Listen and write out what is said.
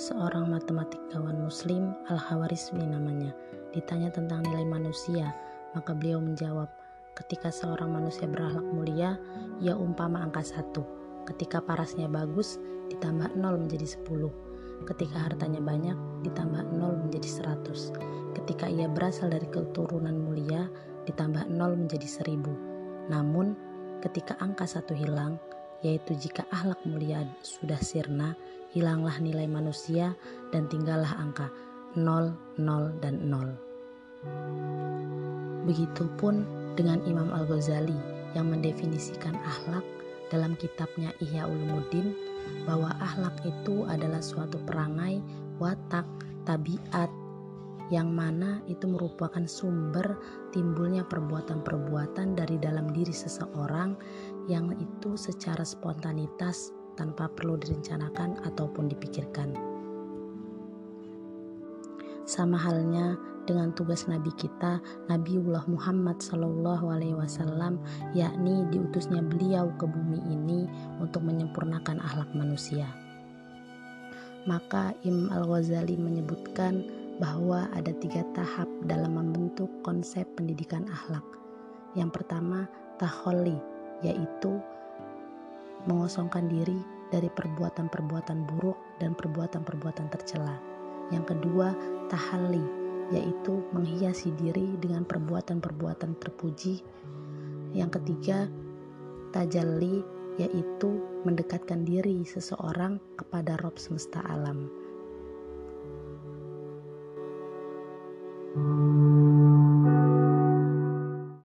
seorang matematikawan muslim Al-Hawarizmi namanya. Ditanya tentang nilai manusia, maka beliau menjawab, ketika seorang manusia berakhlak mulia, ia umpama angka satu. Ketika parasnya bagus, ditambah nol menjadi sepuluh. Ketika hartanya banyak, ditambah nol menjadi seratus. Ketika ia berasal dari keturunan mulia, ditambah nol menjadi seribu. Namun, ketika angka satu hilang, yaitu jika ahlak mulia sudah sirna, hilanglah nilai manusia dan tinggallah angka 0, 0, dan 0. Begitupun dengan Imam Al-Ghazali yang mendefinisikan ahlak dalam kitabnya Ihya Ulumuddin bahwa ahlak itu adalah suatu perangai, watak, tabiat yang mana itu merupakan sumber timbulnya perbuatan-perbuatan dari dalam diri seseorang yang itu secara spontanitas tanpa perlu direncanakan ataupun dipikirkan. Sama halnya dengan tugas Nabi kita, Nabiullah Muhammad Sallallahu Alaihi Wasallam, yakni diutusnya beliau ke bumi ini untuk menyempurnakan akhlak manusia. Maka Imam Al Ghazali menyebutkan bahwa ada tiga tahap dalam membentuk konsep pendidikan akhlak. Yang pertama, taholi, yaitu mengosongkan diri dari perbuatan-perbuatan buruk dan perbuatan-perbuatan tercela. Yang kedua, tahalli, yaitu menghiasi diri dengan perbuatan-perbuatan terpuji. Yang ketiga, tajalli, yaitu mendekatkan diri seseorang kepada Rob semesta alam. thank